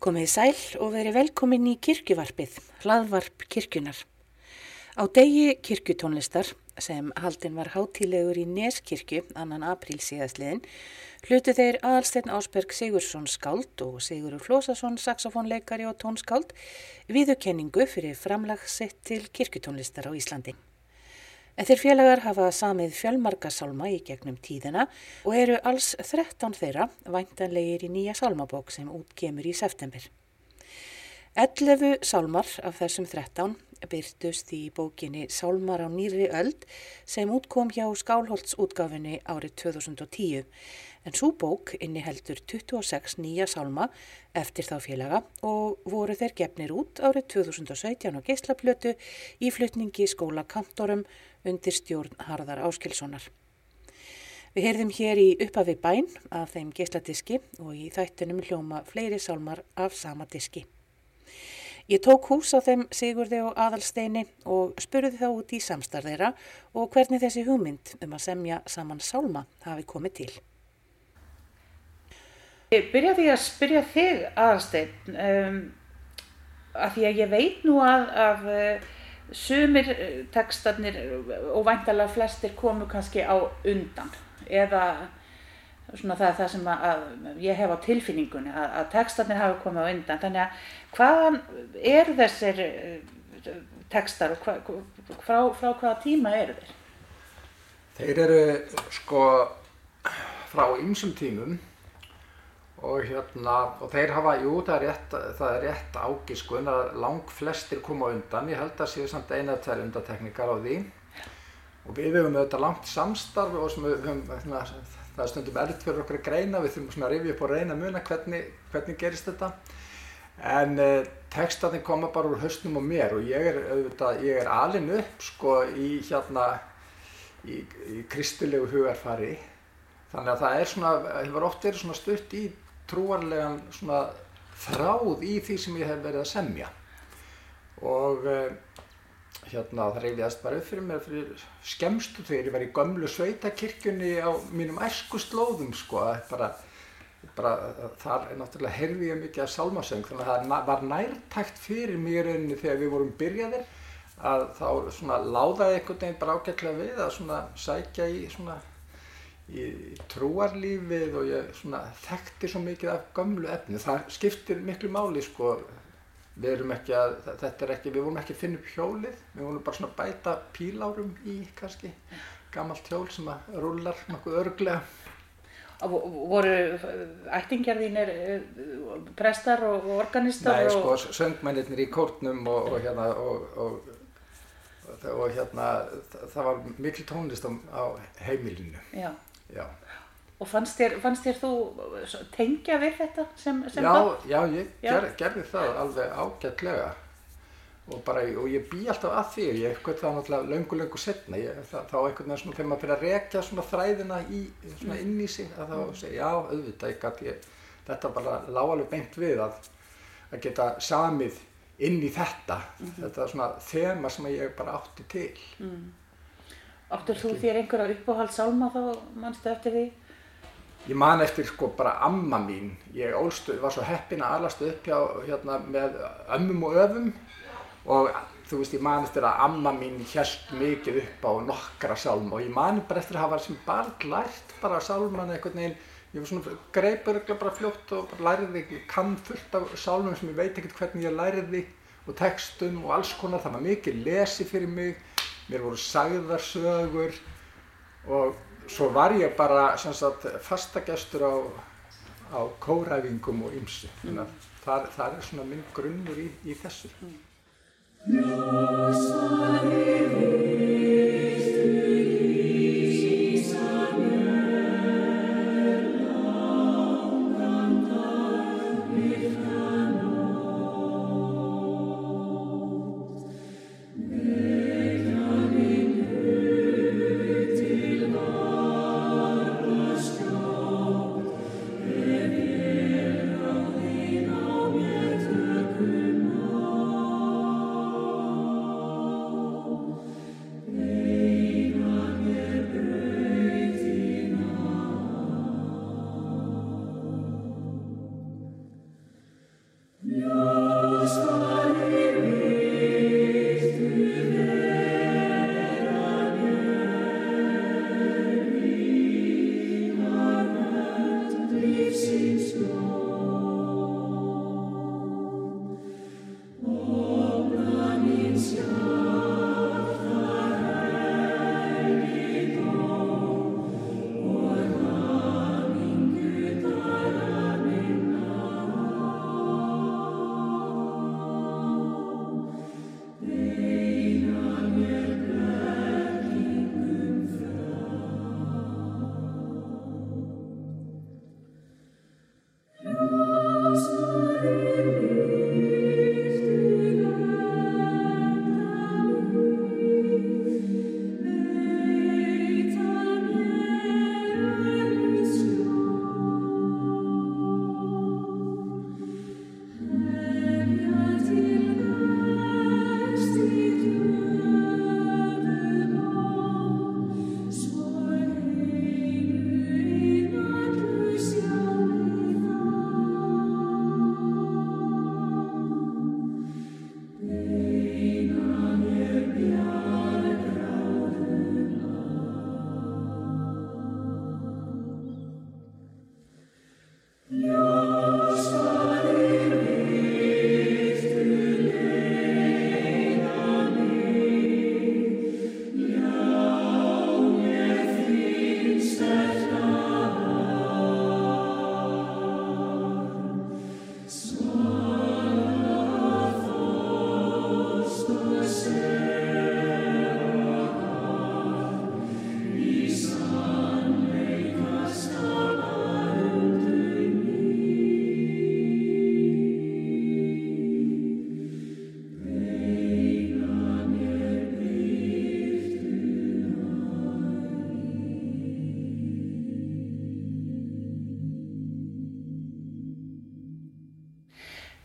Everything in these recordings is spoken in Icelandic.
Komið sæl og verið velkomin í kirkjuvarpið, hlaðvarp kirkjunar. Á degi kirkjutónlistar, sem haldin var hátílegur í Neskirkju annan apríl síðastliðin, hlutu þeir aðalsteinn Ásberg Sigursson skáld og Sigurur Flósasson saxofónleikari og tónskáld viðukenningu fyrir framlagsitt til kirkjutónlistar á Íslandi. En þeir félagar hafa samið fjölmarka sálma í gegnum tíðina og eru alls 13 þeirra væntanlegir í nýja sálmabók sem útkemur í september. 11 sálmar af þessum 13 byrtust í bókinni Sálmar á nýri öld sem útkom hjá Skálholtsútgafinni árið 2010 en svo bók inniheldur 26 nýja sálma eftir þá félaga og voru þeir gefnir út árið 2017 á geislaplötu í flutningi skóla kantorum undir stjórn Harðar Áskilssonar. Við heyrðum hér í uppafi bæn af þeim geisladiski og í þættunum hljóma fleiri sálmar af sama diski. Ég tók hús á þeim Sigurði og Aðalsteini og spurði þá út í samstarðeira og hvernig þessi hugmynd um að semja saman sálma hafi komið til. Ég byrja því að spyrja þig Aðalstein um, að því að ég veit nú að, að sumir eh, tekstarnir og væntalega flestir komu kannski á undan. Eða svona það er það sem að, að ég hef á tilfinningunni að, að tekstarnir hafa komið á undan. Þannig að hvaðan eru þessir eh, tekstar og hva, frá, frá hvaða tíma eru þeir? Þeir eru sko frá ymsum tímum og hérna, og þeir hafa, jú, það er rétt, það er rétt ágiskun að lang flestir koma undan, ég held að séu samt eina tveir undateknikar á því. Og við hefum auðvitað langt samstarf og höfum, hérna, það er stundum erfitt fyrir okkur að greina, við þurfum að rifja upp og reyna muna hvernig, hvernig gerist þetta. En eh, textatni koma bara úr höstnum og mér og ég er auðvitað, ég er alin upp sko í hérna, í, í kristilegu hugarfari. Þannig að það er svona, hefur oft verið svona stutt í trúarlegan svona þráð í því sem ég hef verið að semja. Og uh, hérna það reyðiðast bara upp fyrir mér fyrir skemstu þegar ég var í gömlu sveitakirkjunni á mínum æskuslóðum sko. Bara, bara þar er náttúrulega heyrði ég mikið af salmasöng þannig að það var nærtækt fyrir mér rauninni þegar við vorum byrjaðir að þá svona láðaði einhvern veginn bara ágætlega við að svona sækja í svona í trúarlífið og ég svona, þekkti svo mikið af gömlu efni. Það skiptir miklu máli sko. Við erum ekki að, þetta er ekki, við vorum ekki að finna upp hjólið, við vorum bara svona að bæta pílárum í kannski, gammalt hjól sem að rullar nokkuð örglega. Voru ættingjarðinir eh, prestar og organistar? Nei, sko, söngmennir í kórnum og, og hérna, og, og og hérna það var mikil tónlist á, á heimilinu Já. Já. Og fannst þér, fannst þér þú tengja við þetta sem, sem já, barn? Já, ég ger, gerði það alveg ágætlega og, bara, og ég bý alltaf að því, ég eitthvað það náttúrulega löngu löngu setna, ég, það, þá eitthvað svona þegar maður fyrir að rekja svona þræðina í, svona inn í sig að þá segja já, auðvitað, ég gæti, þetta bara lág alveg beint við að, að geta samið inn í þetta, mm -hmm. þetta svona þema sem ég bara átti til. Mm. Áttur þú þér einhverja uppáhaldssálma þá mannstu eftir því? Ég man eftir sko bara amma mín. Ég ólstu, var svo heppin að alastu upp hjá, hérna, með ömmum og öfum og þú veist ég man eftir að amma mín hjælt mikið upp á nokkra sálma og ég man bara eftir að hafa sem barn lært bara sálman eitthvað neginn. Ég var svona greipur bara fljótt og bara læriði, kann fullt af sálmum sem ég veit ekkert hvernig ég læriði og textum og alls konar. Það var mikið lesi fyrir mig mér voru sagðarsögur og svo var ég bara sagt, fastagestur á, á kóræfingum og þannig að það, það er svona minn grunnur í, í þessu. Mm.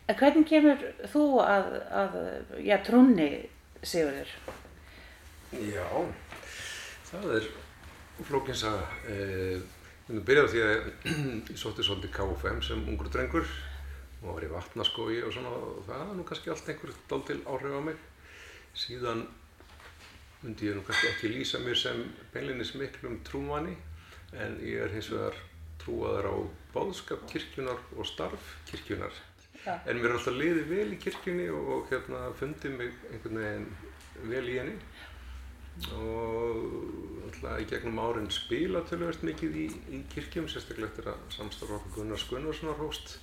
En hvernig kemur þú að, að já, trúnni, Sigurður? Já, það er flókinsaga. Eh, Ég byrjaði því að ég sótti svolítið KFM sem ungur drengur og var í vatnaskói og svona og það var nú kannski allt einhver dál áhrif á mig. Síðan myndi ég nú kannski ekki lýsa mér sem beinlinnis miklum trúmanni en ég er hins vegar trúaðar á báðskap kirkjunar og starf kirkjunar. Ja. En mér er alltaf liðið vel í kirkjunni og, og hérna fundið mig einhvern veginn vel í henni. Og alltaf í gegnum árin spila tölvöld mikið í, í kirkjum, sérstaklega eftir að samstarfa okkur Gunnar Skunnarssonar hóst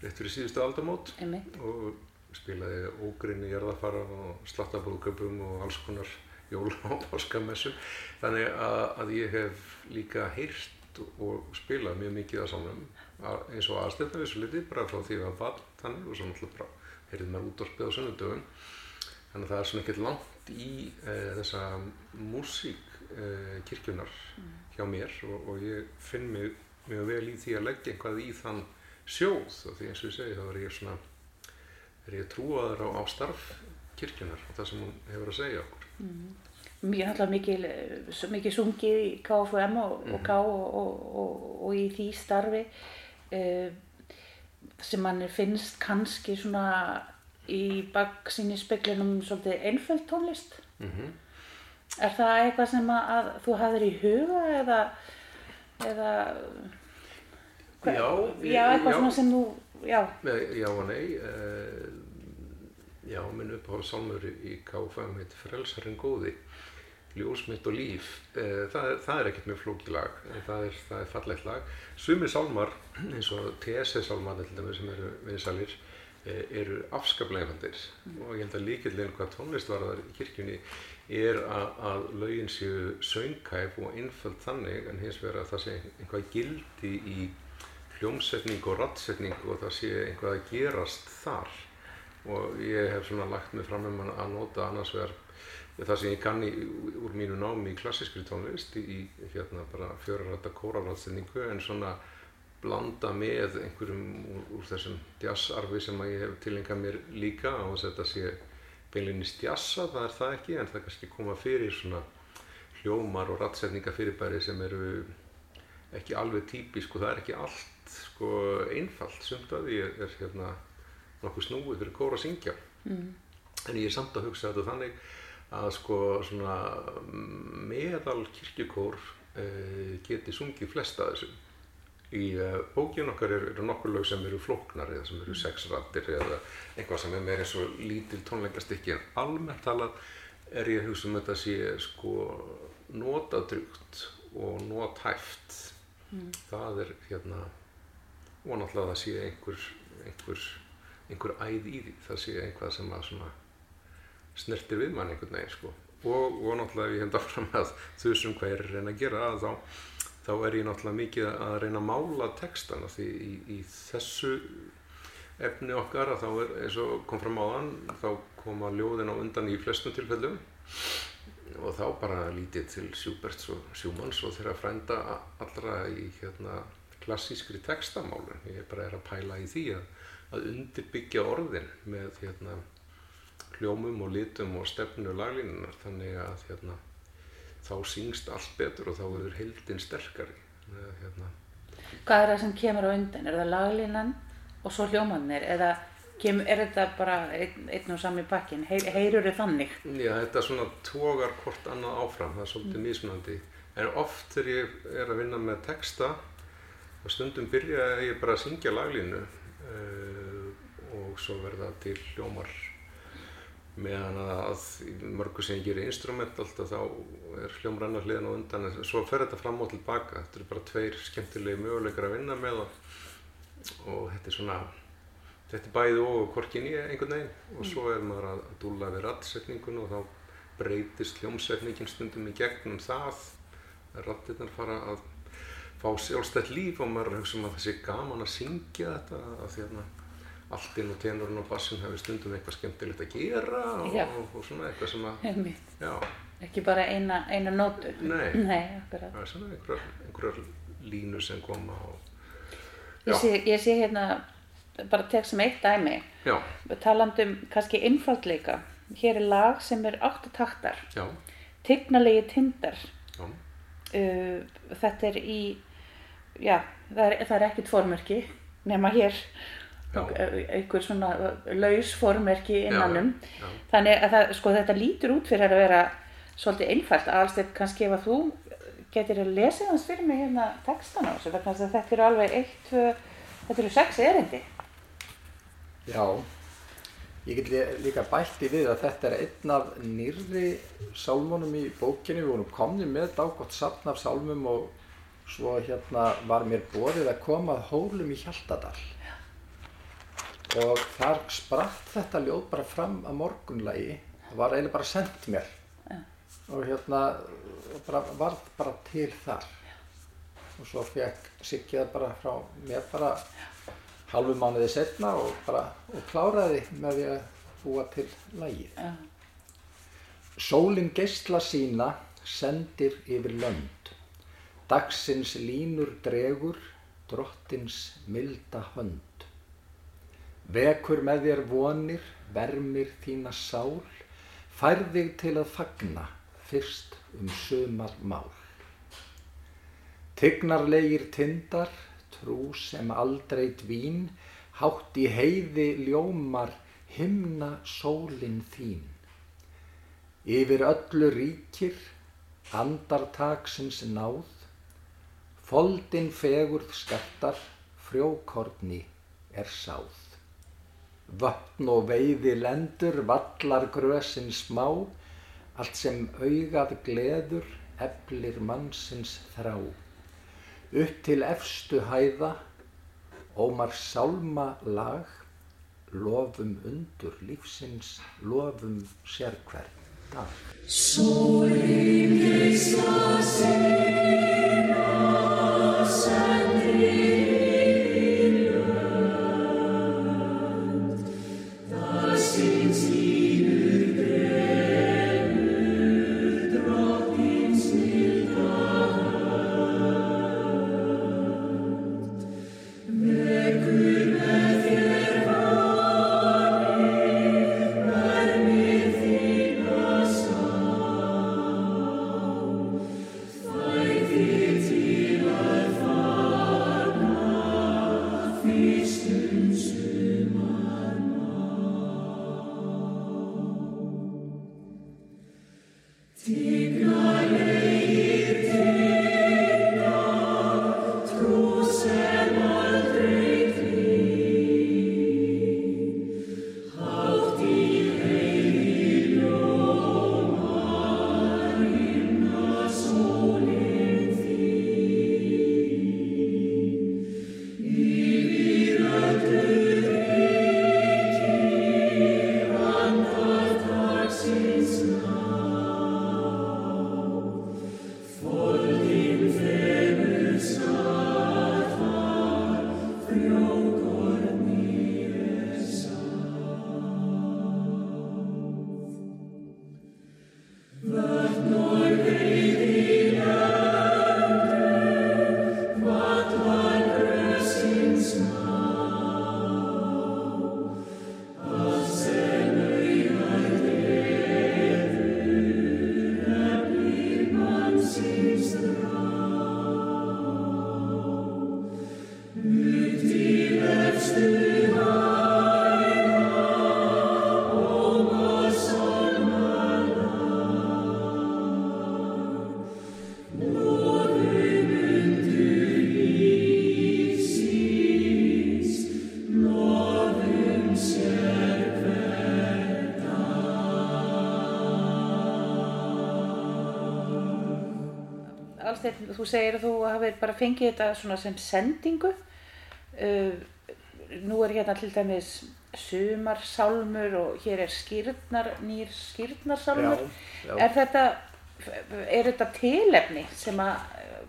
rétt fyrir síðustu aldamót. Og spilaði ógrinni jarðafara og slattabúðköpum og alls konar jóla og páskamessum þannig að, að ég hef líka heyrt og spilað mjög mikið á samlum eins og aðstæðna vissu liti bara frá því að það þannig og svo náttúrulega bara heyrðið mér útdorfið á sunnudöfum þannig að það er svona ekkert langt í e, þessa músík e, kirkjunar hjá mér og, og ég finn mig mjög vel í því að leggja einhvað í þann sjóð. Og því eins og ég segi þá er ég svona er ég trúaður á, á starf kirkjunar og það sem hún hefur að segja okkur. Mér er alltaf mikið, mikið sungið í KFM og, og K og, og, og, og í því starfi. Uh, sem mann finnst kannski svona í baksíni speklinum svolítið einföld tónlist. mm Er það eitthvað sem að, að þú hafðir í huga eða, eða hva- Já, ég- já, eitthvað já. svona sem þú, já, Já og nei eh, Já, minn uppáhaldssálmur í KFM heit Frelsarinn góði Ljósmynd og líf eh, það, það er ekkert mjög flókið lag það er, það er fallegt lag. Sumir sálmar, eins og TSE sálmar sem eru vinsalir eh, eru afskaplega einfaldir og ég held að líkillin hvað tónlist var þar í kirkjunni er að, að lögin séu söngkæf og einföld þannig en hins vegar að það sé einhvað gildi í hljómsetning og rattsetning og það sé einhvað að gerast þar. Og ég hef svona lagt mig fram um að nota annars vegar það sem ég kann í, úr mínu námi í klassískri tónlist í, hérna bara fjörarrætta kórarrattsetningu en svona blanda með einhverjum úr, úr þessum jazzarfi sem að ég hef tilengað mér líka á þess að þetta sé beinlinnis jazza, það er það ekki en það kannski koma fyrir svona hljómar og rattsetninga fyrirbæri sem eru ekki alveg típisk og það er ekki allt sko einfalt sumt að því er, er hérna nokkuð snúið fyrir kóra að syngja mm. en ég er samt að hugsa þetta þannig að sko svona meðal kirkjukór uh, geti sungið flest að þessu í uh, bókinu okkar eru, eru nokkur lög sem eru flóknar eða sem eru sexrattir eða eitthvað sem er meira eins og lítil tónleikastykki. En almennt talað er ég að hugsa um þetta sé sko notadrugt og nothæft. Það er hérna og náttúrulega það sé einhver einhver, einhver æð í því. Það sé einhvað sem að svona snertir við mann einhvern veginn sko. Og, og náttúrulega ef ég henda fram að þau sem hvað er að reyna að gera þá, þá er ég náttúrulega mikið að reyna að mála textana. Því í, í þessu efni okkar að þá er eins og kom fram á þann þá koma ljóðin á undan í flestum tilfellum. Og þá bara lítið til Schuberts og Schumanns og þeirra frænda allra í hérna klassískri textamálun. Ég bara er að pæla í því að, að undirbyggja orðin með hérna hljómum og litum og stefnu laglínunar þannig að hérna, þá syngst allt betur og þá verður heildin sterkari hérna, Hvað er það sem kemur á undan? Er það laglínan og svo hljómanir eða kem, er þetta bara einn, einn og sami pakkin? Heyr, heyrur þið þannig? Já, þetta svona tógar hvort annað áfram, það er svolítið mismunandi. En oft þegar ég er að vinna með texta, og stundum byrja ég bara að syngja laglínu uh, og svo verða til hljómar meðan að í mörgu sem ég gerir instrument alltaf þá er hljómar annar hliðan á undan en svo fer þetta fram og tilbaka. Þetta eru bara tveir skemmtilegi möguleikar að vinna með og, og þetta er svona þetta er bæði og korkin í einhvern veginn og svo er maður að dúla við rattsetningun og þá breytist hljómsetningin stundum í gegnum það rattirnar fara að fá sjálfstætt líf og maður hugsa um að það sé gaman að syngja þetta að því að alltinn og tenorinn og bassin hefur stundum eitthvað skemmtilegt að gera og, og, og svona eitthvað sem að já, Ekki bara eina, eina nótu? Nei. Nei, akkurat. það er svona einhverjar, einhverjar línur sem koma og Ég sé, ég sé hérna bara tek sem eitt dæmi, Já, talandum kannski einfaldleika. Hér er lag sem er áttataktar, já, tignalegi tindar. já, Uh, þetta er í, já, það er, það er ekkert formerki nema hér Já. uh, einhver svona laus formerki innanum. já. Þannig að það, sko, þetta lítur út fyrir að vera svolítið einfalt. Alstedt, kannski ef að þú getur að lesa hans fyrir mig hérna textan á þessu, vegna að þetta eru alveg eitt, þetta eru sex erindi. Já, ég get lí- líka bætti við að þetta er einn af nýrri sálmunum í bókinni. Við vorum komni með dágótt safn af sálmum og svo hérna var mér borið að koma að hólum í Hjaltadal. Og þar spratt þetta ljóð bara fram að morgunlagi. Það var eiginlega bara sendt mér. Og hérna bara, var bara til þar. Og svo fekk Siggi það bara frá mér bara halvu mánuði setna og bara og kláraði með því að búa til lægið. Já. Sólin geisla sína sendir yfir lönd. Dagsins línur dregur, drottins milda hönd. Vekur með þér vonir, vermir þína sál, fær þig til að fagna fyrst um sumar mál. Tignarlegir tindar, trú sem aldrei dvín, hátt í heiði ljómar himna sólin þín. Yfir öllu ríkir, andartaksins náð, foldin fegurð skattar, frjókorni er sáð. Vötn og veiði lendur, vallar grösin smá, allt sem augað gleður, eflir mannsins þrá. Upp til efstu hæða, ómar sálma lag, lofum undur lífsins, lofum sérhvern dag. Love. Þú segir að þú hafið bara fengið þetta svona sem sendingu. Uh, nú er hérna til dæmis sumarsálmur og hér er skýrnar, nýr skýrnarsálmur. Já, já. Er þetta, er þetta tilefni sem að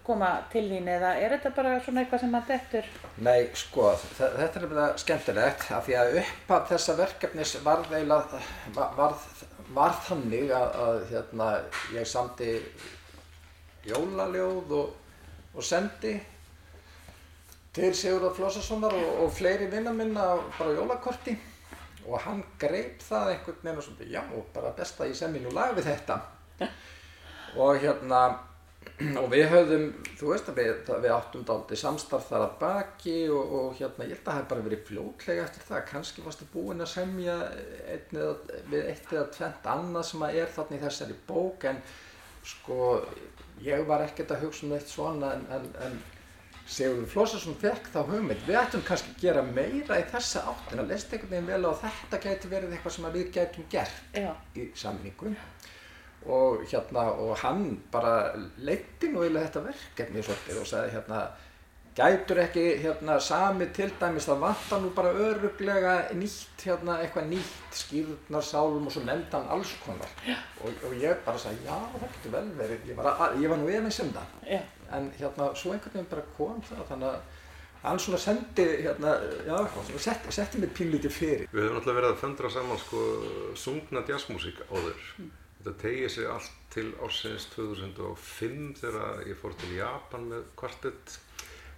koma til þín eða er þetta bara svona eitthvað sem að dettur? Nei, sko, þe- þetta er bara skemmtilegt af því að uppað þessa verkefnis varð eiginlega, var, varð, var þannig að, að hérna, ég samdi jólaljóð og, og sendi til Sigurðar Flósassonar og, og fleiri vinna minna bara jólakorti. Og hann greip það einhvern veginn og svona, já, bara best að ég semmi nú lag við þetta. Og hérna og við höfðum, þú veist að við, við áttum daldi samstarf þar að baki og, og hérna, ég held að það hef bara verið fljótlega eftir það, kannski varstu búinn að semja eða, við eitt eða tvent annað sem að er þarna í þessari bók en sko, ég var ekkert að hugsa um eitt svona en, en, en Sigurður Flósarsson fekk þá hugmynd, við ættum kannski að gera meira í þessa áttin að leist einhvern veginn vel og þetta gæti verið eitthvað sem við gætum gert Já. í samningu og hérna og hann bara leitti nú eiginlega þetta verkefni svolítið og sagði hérna gætur ekki hérna sami til dæmis það vantar nú bara öruglega nýtt hérna eitthvað nýtt skýrnarsálum og svo nefndi hann alls konar. Og, og ég bara sagði já það getur vel verið. Ég var, að, ég var nú efins um það. Já. en hérna svo einhvern veginn bara kom það þannig að hann svona sendi hérna já svona setti, setti mig pínlítið fyrir. Við höfum alltaf verið að föndra saman sko sungna jazzmúsík áður. Þetta tegið sig allt til ársins 2005 þegar ég fór til Japan með kvartett,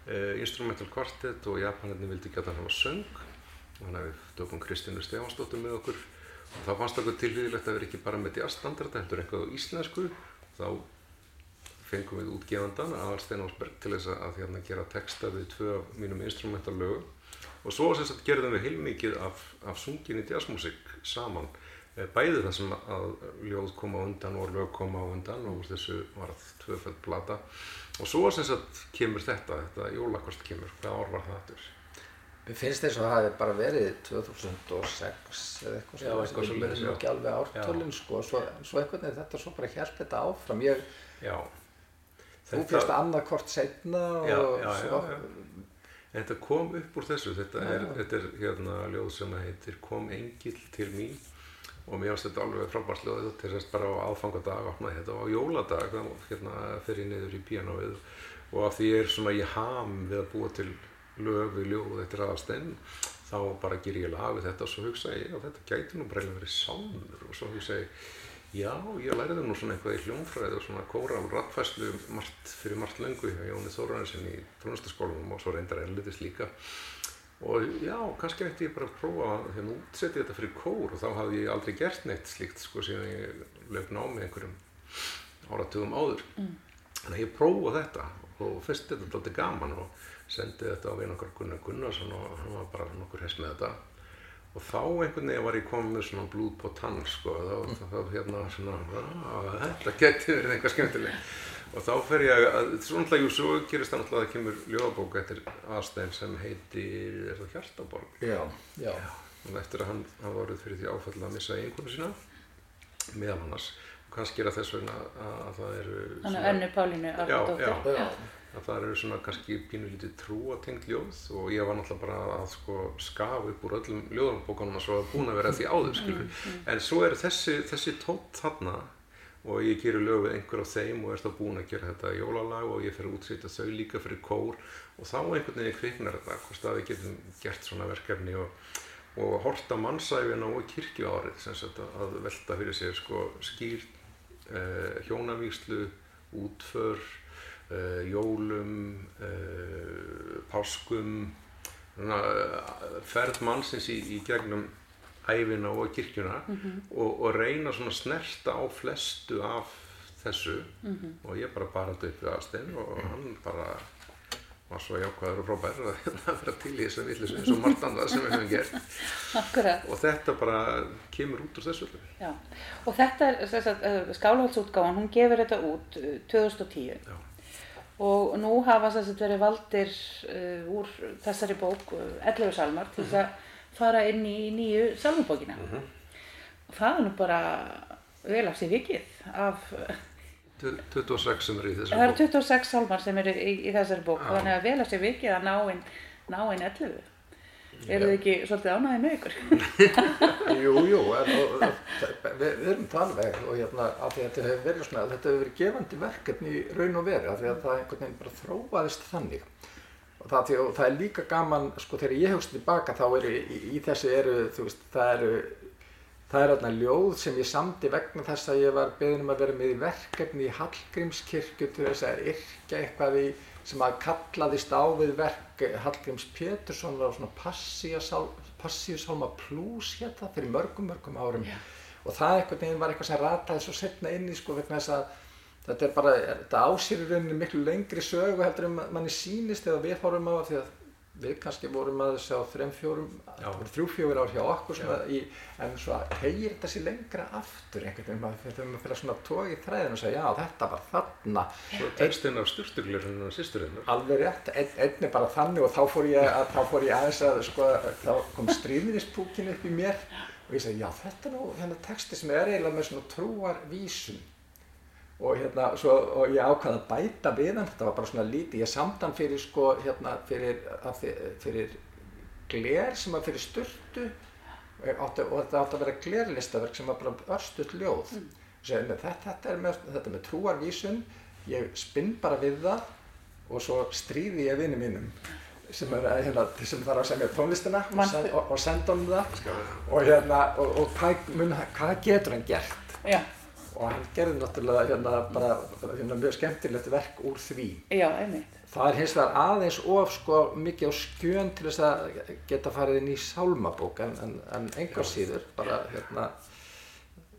eh, instrumental kvartett og Japaninni vildi að það hafa söng. Þannig að við tökum Kristínu Stefansdóttur með okkur og þá fannst okkur tilhýðilegt að vera ekki bara með jazzstandard heldur eitthvað á íslensku. Þá fengum við útgefandan Aðalstein Ásberg til þess að hérna, gera texta við tvö af mínum instrumental lögum og svo sem sagt gerðum við heilmikið af, af sunginni jazzmusik saman Eh, bæði það sem að ljóð koma á undan og lög koma á undan og úr þessu varð tvöföld blata og svo sem sagt kemur þetta, þetta jólakvart kemur, hvað ár var það aftur? Mér finnst þess að það hefði bara verið 2006 eða eitthvað Já, eitthvað ég já. ekki alveg ártölinn sko, svo, svo einhvern veginn þetta svo bara hjælt þetta áfram. Ég, Já. þú fyrst annað kort setna og Já, já, svo, já. Þetta kom upp úr þessu, þetta er, þetta er hérna ljóð sem heitir Kom engil til mín og mér finnst þetta alveg frábært ljóð til þess bara á aðfangadag opnaði þetta og á jóladag hérna fer ég niður í píanóið. Og af því ég er svona í ham við að búa til lög við ljóð eftir aðasteinn þá bara ger ég lag við þetta og svo hugsa ég að þetta gæti nú bara eiginlega verið sálmur. Og svo hugsa ég já, ég læriði nú svona eitthvað í hljónfræði og svona kóral rattfæslu margt, fyrir margt löngu hjá Jóni Þóraðinsen í tónlistaskólanum og svo reyndar erlitist líka og já, kannski ætti ég bara að prófa að hérna, útsetja þetta fyrir kór og þá hafði ég aldrei gert neitt slíkt sko síðan ég lög námi einhverjum áratugum áður. Þannig að ég prófa þetta og fyrst þetta er alltaf gaman og sendi þetta á vinn okkar Gunnar Gunnarsson og hann var bara nokkur hess með þetta. Og þá einhvern veginn var ég komið með svona blúð på tann sko þá, þá, þá hérna svona að þetta geti verið eitthvað skemmtileg og þá fer ég að, svona alltaf, jú, svo gerist það alltaf að það kemur ljóðabók eftir aðstæðin sem heitir, er það Hjartaborg? Já, já, og eftir að hann hafa orðið fyrir því áfæll að missa einhvern sína meðal annars. Og kannski er að þess vegna að, að það eru Þannig önnu Pálínu já, Arnardóttir. já, að það eru svona kannski pínulítið trúatengt ljóð og ég var náttúrulega bara að sko skafa upp úr öllum ljóðanbókunum og svo að búin að vera því áður skilur en svo er þessi, þessi tótt þarna og ég gerir lög við einhver af þeim og er þá búin að gera þetta jólalag og ég fer að útsetja þau líka fyrir kór. Og þá einhvern veginn kviknar þetta hvort að við getum gert svona verkefni og, og horta mannsæfina og kirkju árið sem sagt að velta fyrir sér sko skýr eh, hjónavíslu, útför uh, jólum uh, páskum uh, ferð mannsins í, í gegnum æfina og kirkjuna og, og reyna svona snerta á flestu af þessu og ég bara þetta upp við aðstein og hann bara var svo jákvæður og frábær að hérna vera til í þessu villis eins og margt annað sem við höfum gert Akkurat. og þetta bara kemur út úr þessu. Já, og þetta er, uh, skálhaldsútgáfan, hún gefur þetta út uh, 2010 Já. og nú hafa þess að verið valdir uh, úr þessari bók uh, 11 salmar til þess að fara inn í nýju salmubókina. Og það er nú bara vel af sér vikið af, 26 sem er í þessu það eru 26 salmar sem eru í, í þessari bók. Já. þannig að vel af sér vikið að ná inn, ná inn 11 eru þið ekki svolítið ánæðið með ykkur? jú, jú, og, og, við, við erum það alveg og hérna af því að þetta hefur verið svona, þetta hefur verið gefandi verkefni í raun og veru af því að það einhvern veginn bara þróaðist þannig og það, og það er líka gaman, sko þegar ég hugst tilbaka þá eru í, í þessu eru, þú veist, það eru það er þarna ljóð sem ég samdi vegna þess að ég var beðin um að vera með í verkefni í Hallgrímskirkju til þess að yrkja eitthvað í sem að kallaðist á við verk Hallgríms Péturssonar á svona Passíusálma Plus hérna fyrir mörgum, mörgum árum Já. og það einhvern veginn var eitthvað sem rataði svo setna inn í sko vegna þess að þetta er bara, þetta ásýr í rauninni miklu lengri sögu heldur en manni sýnist eða við horfum á það því að við kannski vorum að sjá þrem fjórum, Já. þrjú fjóður ár hjá okkur svona, í, en svo hegir þetta sér lengra aftur einhvern veginn, maður þegar maður fyrir að tóa í þræðin og segja já þetta var þarna Svo textinn af styrstuglirinn og sýsturinnar. alveg rétt, ein, einni bara þannig og þá fór ég, að, þá fór ég aðeins að sko, þá kom stríðnispúkin upp í mér og ég segi já þetta er nú hérna texti sem er eiginlega með svona trúar vísum og hérna svo, og ég ákvaði að bæta við hann, þetta var bara svona lítið, ég samt hann fyrir sko hérna fyrir, fyrir gler sem var fyrir sturtu. Átti, og þetta átti að vera glerlistaverk sem var bara örstuð ljóð. Mm. Með, þetta, þetta, er með, þetta með trúarvísun. Ég spinn bara við það og svo stríði ég vinni mínum sem, er, hérna, sem þarf að semja tónlistina send, og, og senda honum það. Og, hérna, og, og hvað, mun, hvað getur hann gert? Já, og hann gerði náttúrulega hérna, bara, hérna, mjög skemmtilegt verk úr því. Já, einmitt. það er hins vegar aðeins of sko, mikið á skjön til þess að geta farið inn í sálmabók en, en, en engar síður bara hérna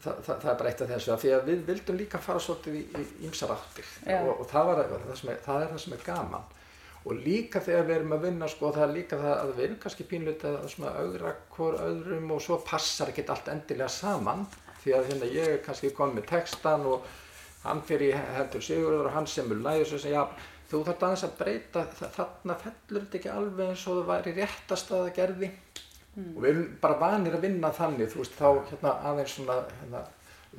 það, það, það er bara eitt af þessu af því að við vildum líka fara svolítið í, í ýmsar áttir. Og, og það, var, það, er, það er það sem er gaman. Og líka þegar við erum að vinna sko það er líka það að við erum kannski pínlítið að augra hvort öðrum og svo passar ekki allt endilega saman því að hérna ég er kannski komið með textan og hann fyrir hendur Sigurður og hann semur lægir svo sem já þú þarf aðeins að breyta þa- þarna fellur þetta ekki alveg eins og það væri réttast að það gerði. Og við erum bara vanir að vinna þannig þú veist þá hérna aðeins svona hérna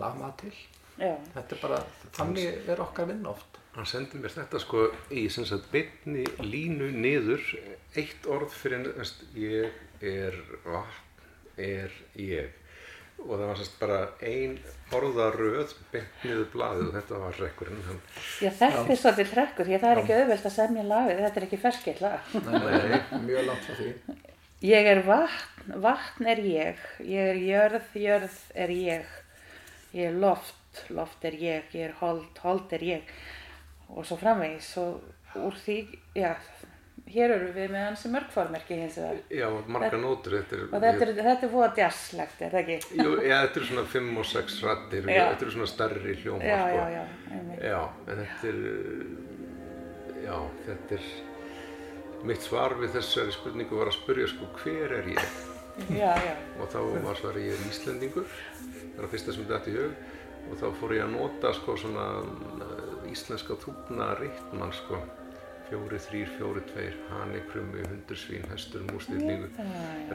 lama til. Já, þetta er bara þannig er okkar vinna oft. Hann sendi mér þetta sko í sem sagt beinni línu niður eitt orð fyrir næst ég er vatn er ég og það var sérst bara ein orðaröð beint niður blaðið og þetta var rekkurinn hann, já þetta er svolítið trekkur því að það er ekki auðvelt að semja lagið, þetta er ekki ferskilt lag. nei, nei, mjög langt frá því. Ég er vatn, vatn er ég, ég er jörð, jörð er ég, ég er loft, loft er ég, ég er hold, hold er ég. Og svo framvegis og úr því, já, hér eru við með hansi mörgformerki hins vegar já, marga nótur og þetta er, þetta er fóða djasslegt, er það ekki? Jú, já, þetta eru svona fimm og sex rættir, Já. þetta eru svona stærri hljómar Já, sko. já, já, einmitt. Já, en þetta er, já, þetta er, mitt svar við þessari spurningu var að spurja sko hver er ég? Já, já, Og þá var svar ég er Íslendingur, það er að fyrsta sem þetta í hug og þá fór ég að nota sko svona uh, íslenska þúfna ritman sko, fjóri, þrýr, fjóri, tveir, hani, krummi, hundursvín, hestur, mústillingu,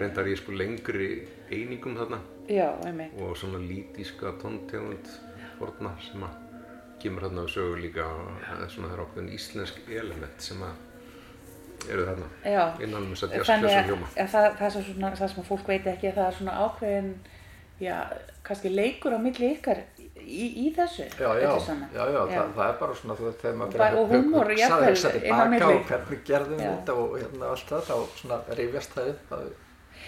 reyndar ég sko lengri einingum þarna. Já, og svona lítíska tóntegund forna sem að kemur þarna við sögu líka. Og það er er ákveðin íslensk element sem að eru þarna innan um þess að þannig jazzklösa að, hljóma. að það, það, er svo svona, það sem að fólk veit ekki að það er svona ákveðin, já, kannski leikur á milli ykkar í, í þessu. já, já, já, já, Það, það er bara svona þú veist, þegar maður Bara- og húmor, hugsa, jafnvel, hugsa inn á tilbaka milli. og hvernig gerðum við þetta og hérna allt það, þá svona rifjast það upp að,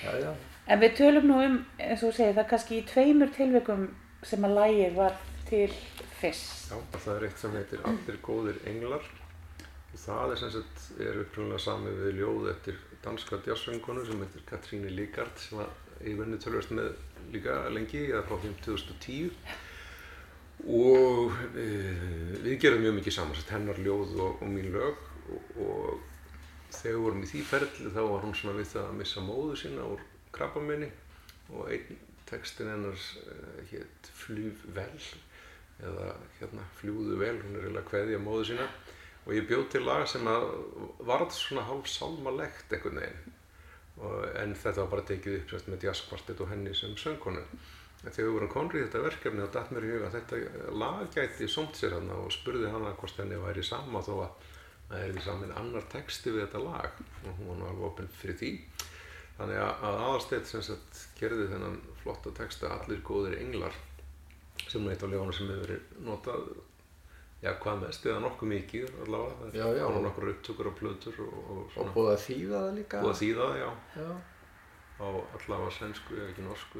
já, já, En við tölum nú um, eins og þú segir, það er kannski í tveimur tilvikum sem að lægið var til fyrst. Já, það er eitt sem heitir Allir góðir englar og það er sem sagt, er upprunnilega samið við ljóð eftir danska jazzsöngkonu sem heitir Katríni Líkart sem að ég vunni tölvist með líka lengi, eða frá þeim 2010 og e, við gerum mjög mikið saman, hennar ljóð og, og mín lög. Og, og þegar við vorum í því ferli þá var hún svona við það að missa móðu sína úr krabbaminni og einn textin hennar uh, hétt Fljúf vel eða hérna Fljúðu vel, hún er eiginlega kveðja móðu sína. Og ég bjóð til lag sem að varð svona hálf sálmalegt einhvern veginn. Og, en þetta var bara tekið upp sérst, með jazzkvartett og henni sem söngkonu en þegar við vorum konrið í þetta verkefni þá datt mér í huga að þetta lag gæti somt sér hana og spurði hana hvort henni væri sama þó að það er því saman annar texti við þetta lag. Og hún var nú alveg opinn fyrir því. Þannig að, að aðalsteitt sem sagt gerði þennan flotta texta Allir góðir englar sem er eitt af ljóðana sem hefur verið notað já hvað mest eða nokkuð mikið allavega. Já, já. og nokkur upptökur og plötur og, og og svona búið að þýða það líka. Búið að þýða það já. Já. Á allavega svensku ef ekki norsku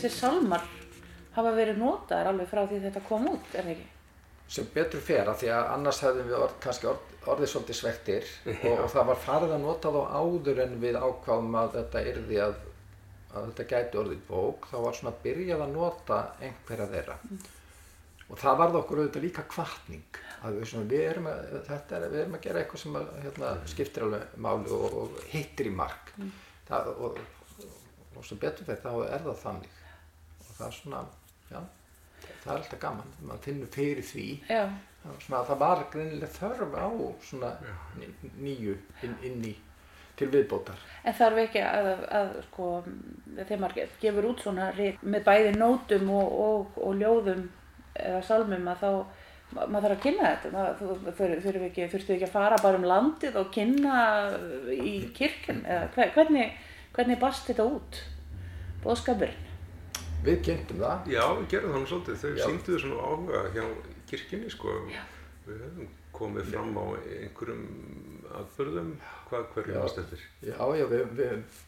þessir salmar hafa verið notaðar alveg frá því þetta kom út, er það ekki? sem betur fer að því að annars hefðum við orð, kannski orð, orðið svolítið svektir og, og það var farið að nota þá áður en við ákváðum að þetta yrði að, að þetta gæti orðið bók þá var svona byrjað að nota einhverja þeirra. Og það varð okkur auðvitað líka kvartning að við, svona, við, erum að, þetta er, við erum að gera eitthvað sem að, hérna, skiptir alveg máli og, og hittir í mark. Það, og, og sem betur fer þá er það þannig það er svona, já það er alltaf gaman, maður finnur fyrir því. Já, það var greinilega þörf á svona ný- nýju inn, inn í til viðbótar. En þarf ekki að, að sko, þegar maður ge- gefur út svona rit með bæði nótum og, og, og ljóðum eða salmum að þá ma- maður þarf að kynna þetta. Maður, þú, þurfum við ekki, þurftu ekki að fara bara um landið og kynna í kirkjum eða hve- hvernig, hvernig barst þetta út? Bóðskapurinn við kynntum það Já, við gerðum það nú svolítið. Þau Já. síndu þessu nú áhuga hjá kirkjunni, sko. Við höfum komið fram á einhverjum atbyrðum, hvað hverju Já. varst eftir. já, já, við, við,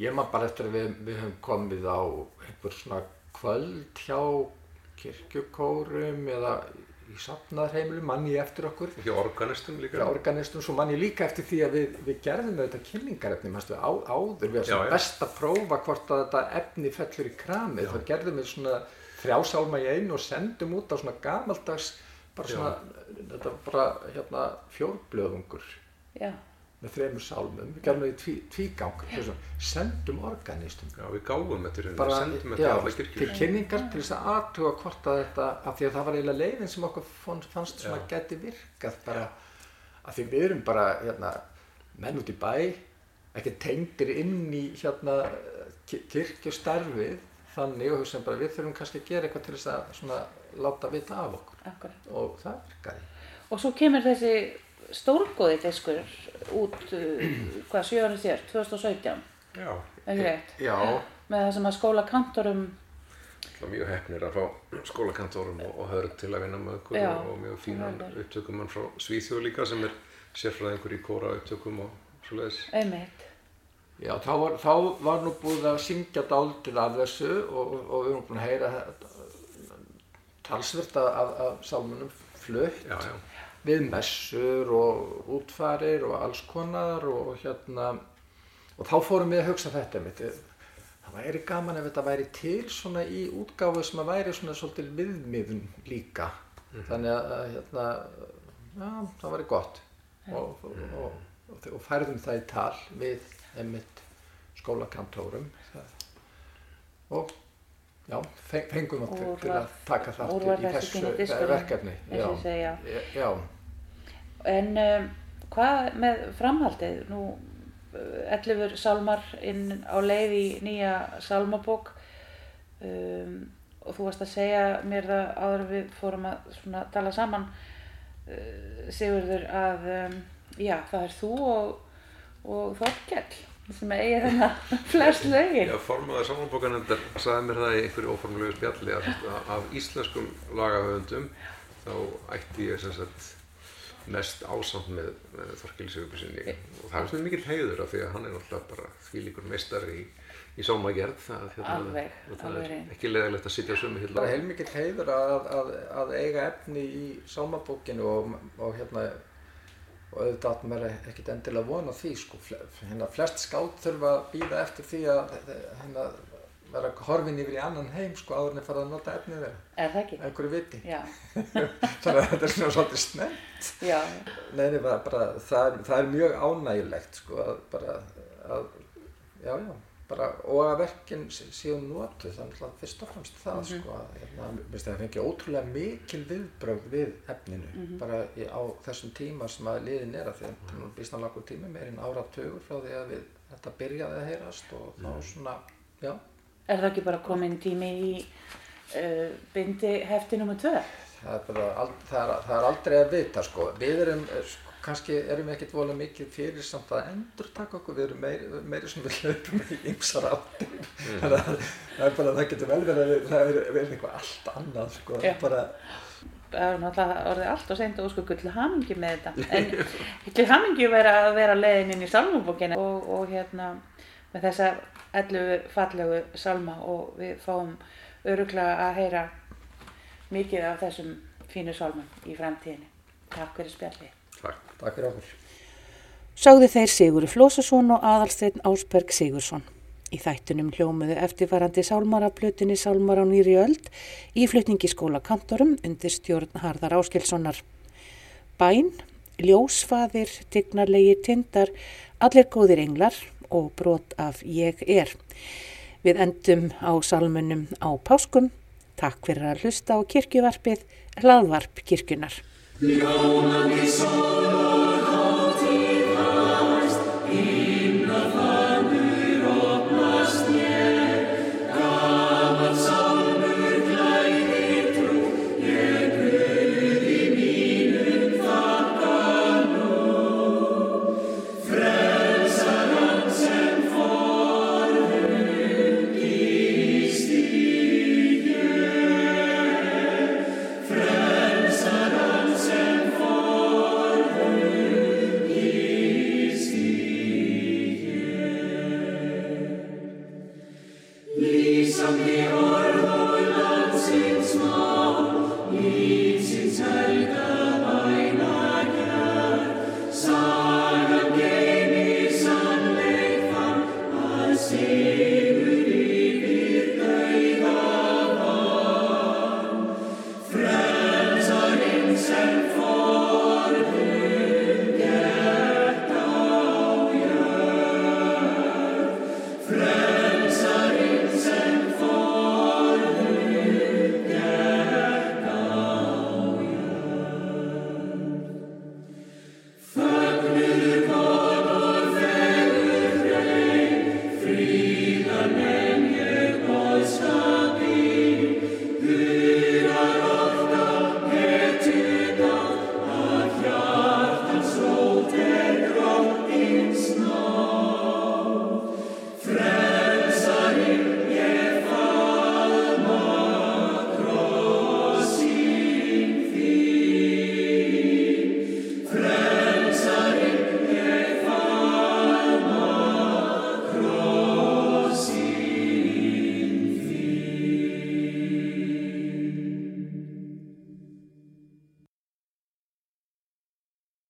ég maður bara eftir að við, við höfum komið á einhver svona kvöld hjá kirkjukórum eða í safnaðarheimilum manni eftir okkur. Og hjá organistum líka. hjá organistum, svo manni líka eftir því að við, við gerðum þetta kynningarefni manstu, á, áður, við Já, já. best að prófa hvort að þetta efni fellur í kramið, þá gerðum við svona þrjásálma í einu og sendum út á svona gamaldags bara svona, þetta var bara hérna fjórblöðungur. Já, með þremur sálmum, við gerðum það í tví, tvígang að sendum organistum. Já, við gáum þetta í rauninni, bara sendum þetta í alla til kirkjur. kynningar til þess að aðtuga hvort að þetta, af því að það var eiginlega leiðin sem okkur fannst, svona Já. geti virkað bara, af því við erum bara hérna, menn út í bæ ekki tengdir inn í hérna ki- kirkjustarfið þannig og hugsaðum bara við þurfum kannski að gera eitthvað til þess að svona láta vita af okkur. Akkurat. Og það virkaði Og svo kemur þessi stórgóði diskur út, uh, hvað sjöðan þér, 2017, Já, rétt? Já, Með það sem að skóla kantorum, það var mjög hefnir að fá skólakantórum og, og hörð til að vinna með okkur Já, og, og mjög fínan upptökumann frá Svíþjóð líka sem er sérfræðingur í kóra upptökum og svoleiðis. einmitt, Já, þá var, þá var nú búið að syngja dálítið af þessu og, og við erum búin að heyra þetta, talsvert af, af, af sálmunum flutt. Já, já, við messur og útfarir og alls konar og hérna og þá fórum við að hugsa þetta mitt það væri gaman ef þetta væri til svona í útgáfu sem að væri svona svolítil viðmiðun líka. Þannig að hérna já, það væri gott. Og, og, og, og, og færðum það í tal við einmitt skólakantórum. Og já, feng- fengum það til, að taka þátt í- þessu verkefni segja. já, En um, hvað með framhaldið? Nú, uh, 11 sálmar inn á leið í nýja sálmabók um, og þú varst að segja mér það áður við fórum að svona, tala saman uh, Sigurður að um, já, það er þú og, og Þorkell sem eigi þennan flest lögin. Já, formaður samanbókanendar sagði mér það í einhverju óformulegu spjalli að af íslenskum lagahöfundum þá ætti ég sem sagt mest ásamt með, með Þorkeli Sigurbjörnssoni og það er svona mikill heiður af því að hann er náttúrulega bara þvílíkur meistari í, í sálmagerð það, hérna, og það alveg er ekki leðilegt að sitja á sömu bara hillu heilmikill heiður að, að, að eiga efni í sámabókinu og, og hérna og auðvitað áttum maður ekkert endilega vona því sko, hérna, flest skáld þurfa að býða eftir því að hérna, vera horfin yfir í annan heim sko áður en að fara að nota efnið þeirra, Er það ekki? einhverju viti. Já, þannig að þetta er svona svolítið snett já, Nei, nei, bara, bara, það, er- það er mjög ánægilegt sko að bara að, já, já, bara og að verkin sé- séu notuð þannig að fyrst og fremst það sko að hérna, minnst það fengi ótrúlega mikil viðbrögð við efninu bara í, á þessum tíma sem að liðin er að því að það er býstan lagur tími meirinn áratugur frá því að við, þetta byrjaði að heyrast og þá svona, já, Er það ekki bara komin tími í uh, bindi hefti nr. 2? það er það, er, það er aldrei að vita sko, við erum eh, sko, kannski erum við ekkert vola mikið fyrir samt að endur taka okkur, við erum meiri, meiri sem við hlaupum í ymsar áttir þannig að það er bara, það getur vel verið að það er verið eitthvað allt annað sko, Já. bara, Það er náttúrulega orðið allt og seint og sko til hamingi með þetta. En til hamingi vera að vera leiðin inn í salmubókina og, og hérna með þessa 11 fallegu salma og við fáum öruglega að heyra mikið af þessum fínu salmum í framtíðinni. Takk fyrir spjallið. Takk. Takk fyrir okkur. Sáðu þeir Sigurður Flósason og aðalsteinn Ásberg Sigursson. Í þættunum hljómuðu eftirfarandi sálmaraflutinni Sálmar á nýri öld í flutningiskóla kantorum undir stjórn Harðar Áskilssonar. Bæn, ljósfaðir, tignarlegi tindar, allir góðir englar og brot af ég er. Við endum á salmunum á páskum. Takk fyrir að hlusta á kirkjuvarpið, hlaðvarp kirkjunar.